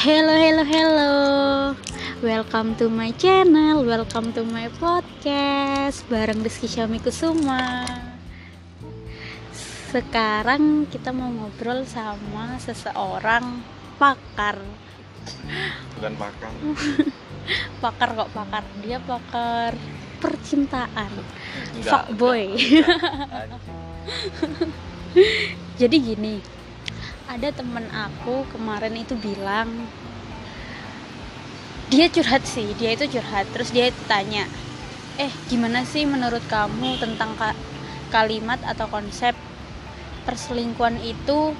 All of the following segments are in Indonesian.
Hello, hello, hello. Welcome to my channel, welcome to my podcast bareng Rizky Syami Kusuma. Sekarang kita mau ngobrol sama seseorang pakar. bukan pakar Pakar kok pakar. Dia pakar percintaan. enggak enggak, anjing. Jadi gini, ada temen aku kemarin itu bilang dia curhat sih, dia itu curhat. Terus dia tanya, eh gimana sih menurut kamu tentang ka- kalimat atau konsep perselingkuhan itu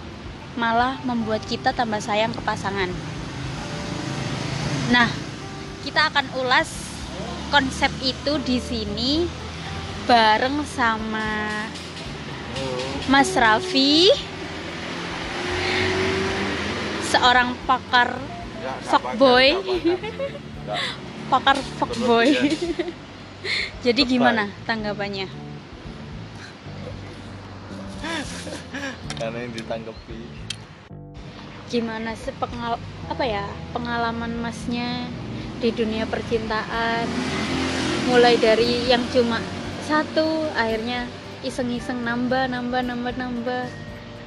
malah membuat kita tambah sayang ke pasangan. Nah, kita akan ulas konsep itu di sini bareng sama Mas Raffi seorang pakar enggak Fuckboy. pakar, fuckboy. Berlebihan. Jadi gimana tanggapannya? karena yang ditanggapi Gimana sih pengal apa ya pengalaman masnya di dunia percintaan? Mulai dari yang cuma satu, akhirnya iseng-iseng nambah, nambah, nambah, nambah.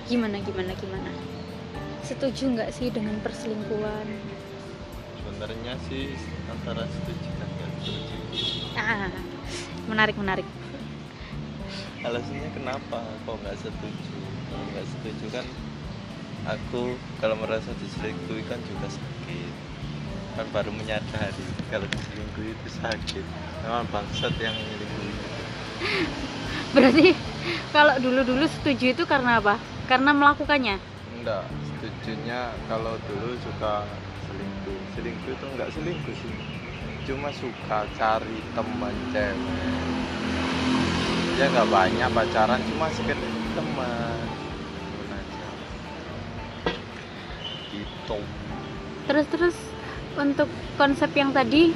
Gimana, gimana, gimana? Setuju nggak sih dengan perselingkuhan? sebenarnya sih antara setuju dan nggak setuju Ah, menarik, menarik. alasannya kenapa kok nggak setuju kalau nggak setuju kan aku kalau merasa diselingkuhi kan juga sakit kan baru menyadari kalau diselingkuhi itu sakit memang bangsat yang menyelingkuhi Berarti kalau dulu-dulu setuju itu karena apa? Karena melakukannya. Enggak setujunya kalau dulu suka selingkuh selingkuh itu enggak selingkuh sih cuma suka cari teman cewek ya nggak banyak pacaran cuma sekedar teman gitu Terus terus untuk konsep yang tadi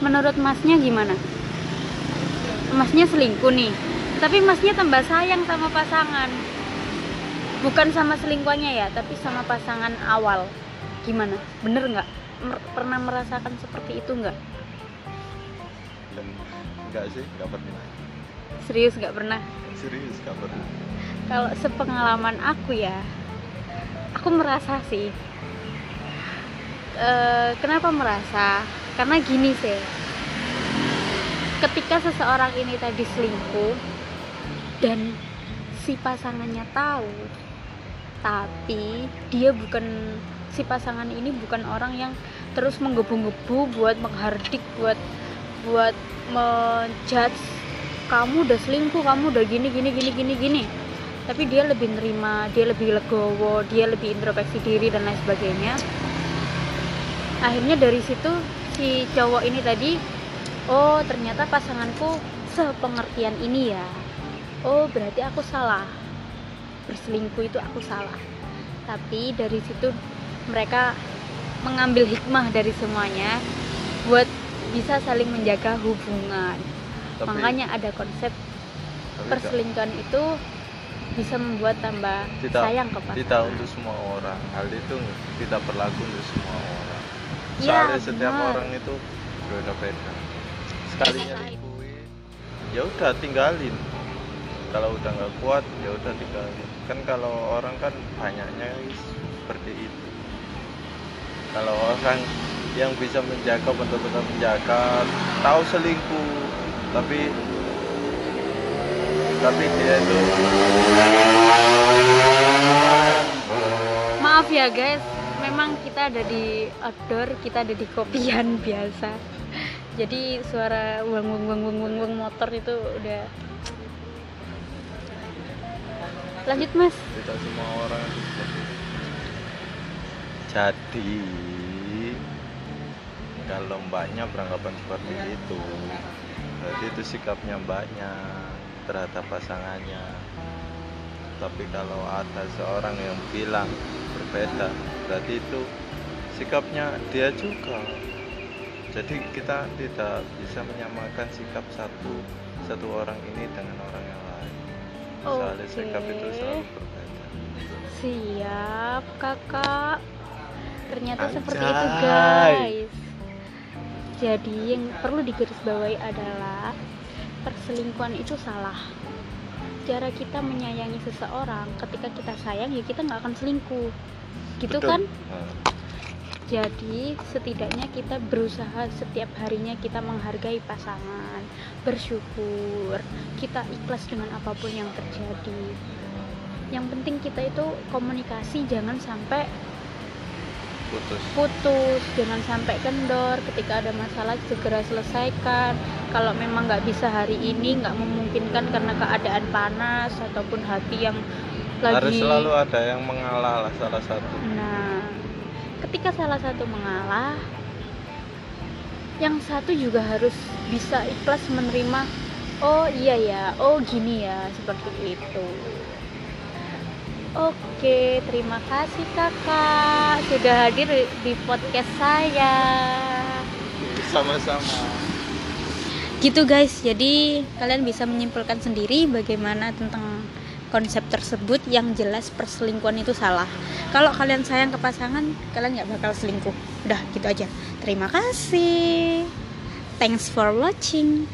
menurut masnya gimana? Masnya selingkuh nih. Tapi masnya tambah sayang sama pasangan. Bukan sama selingkuhannya ya, tapi sama pasangan awal. Gimana? Bener nggak? Mer- pernah merasakan seperti itu nggak? dan enggak sih enggak pernah Serius nggak pernah? serius enggak pernah Kalau sepengalaman aku ya, aku merasa sih. Eh, kenapa merasa? Karena gini sih. Ketika seseorang ini tadi selingkuh dan si pasangannya tahu, tapi dia bukan si pasangan ini bukan orang yang terus menggebu-gebu buat menghardik buat buat menjudge kamu udah selingkuh kamu udah gini gini gini gini gini. Tapi dia lebih nerima dia lebih legowo dia lebih introspeksi diri dan lain sebagainya. Akhirnya dari situ si cowok ini tadi oh ternyata pasanganku sepengertian ini ya. Oh berarti aku salah berselingkuh itu aku salah. Tapi dari situ mereka mengambil hikmah dari semuanya buat bisa saling menjaga hubungan. Tapi, makanya ada konsep perselingkuhan itu bisa membuat tambah Tidak- sayang ke pasangan. tidak untuk semua orang. Hal itu tidak berlaku untuk semua orang. Iya, soalnya setiap benar. orang itu berbeda-beda. Sekalinya selingkuhi ya udah tinggalin. Kalau udah nggak kuat ya udah tinggalin kan kalau orang kan banyaknya seperti itu kalau orang yang bisa menjaga betul-betul menjaga tahu selingkuh tapi tapi dia itu Maaf ya guys, memang kita ada di outdoor, kita ada di kopian biasa. Jadi suara wang wang wang wang, wang motor itu udah lanjut mas. Tidak semua orang jadi kalau mbaknya beranggapan seperti itu. Berarti itu sikapnya mbaknya terhadap pasangannya. Tapi kalau ada seorang yang bilang berbeda berarti itu sikapnya dia juga. Jadi kita tidak bisa menyamakan sikap satu satu orang ini dengan orang yang lain soalnya sikap itu Oke. selalu berbeda. Siap kakak. Ternyata seperti Anjay. itu guys. Jadi yang perlu digarisbawahi adalah perselingkuhan itu salah. Cara kita menyayangi seseorang ketika kita sayang ya kita nggak akan selingkuh. Gitu Betul. kan? Nah, jadi setidaknya kita berusaha setiap harinya kita menghargai pasangan, bersyukur, kita ikhlas dengan apa pun yang terjadi. Yang penting kita itu komunikasi jangan sampai putus putus, jangan sampai kendor. Ketika ada masalah segera selesaikan. Kalau memang nggak bisa hari ini, nggak memungkinkan karena keadaan panas ataupun hati yang harus lagi selalu ada yang mengalah lah salah satu Nah, ketika salah satu mengalah, yang satu juga harus bisa ikhlas menerima. Oh iya ya, oh gini ya, seperti itu. Oke, terima kasih kakak sudah hadir di podcast saya. sama-sama Gitu guys, jadi kalian bisa menyimpulkan sendiri bagaimana tentang konsep tersebut yang jelas perselingkuhan itu salah. Kalau kalian sayang ke pasangan, kalian nggak bakal selingkuh. Udah gitu aja. Terima kasih. Thanks for watching.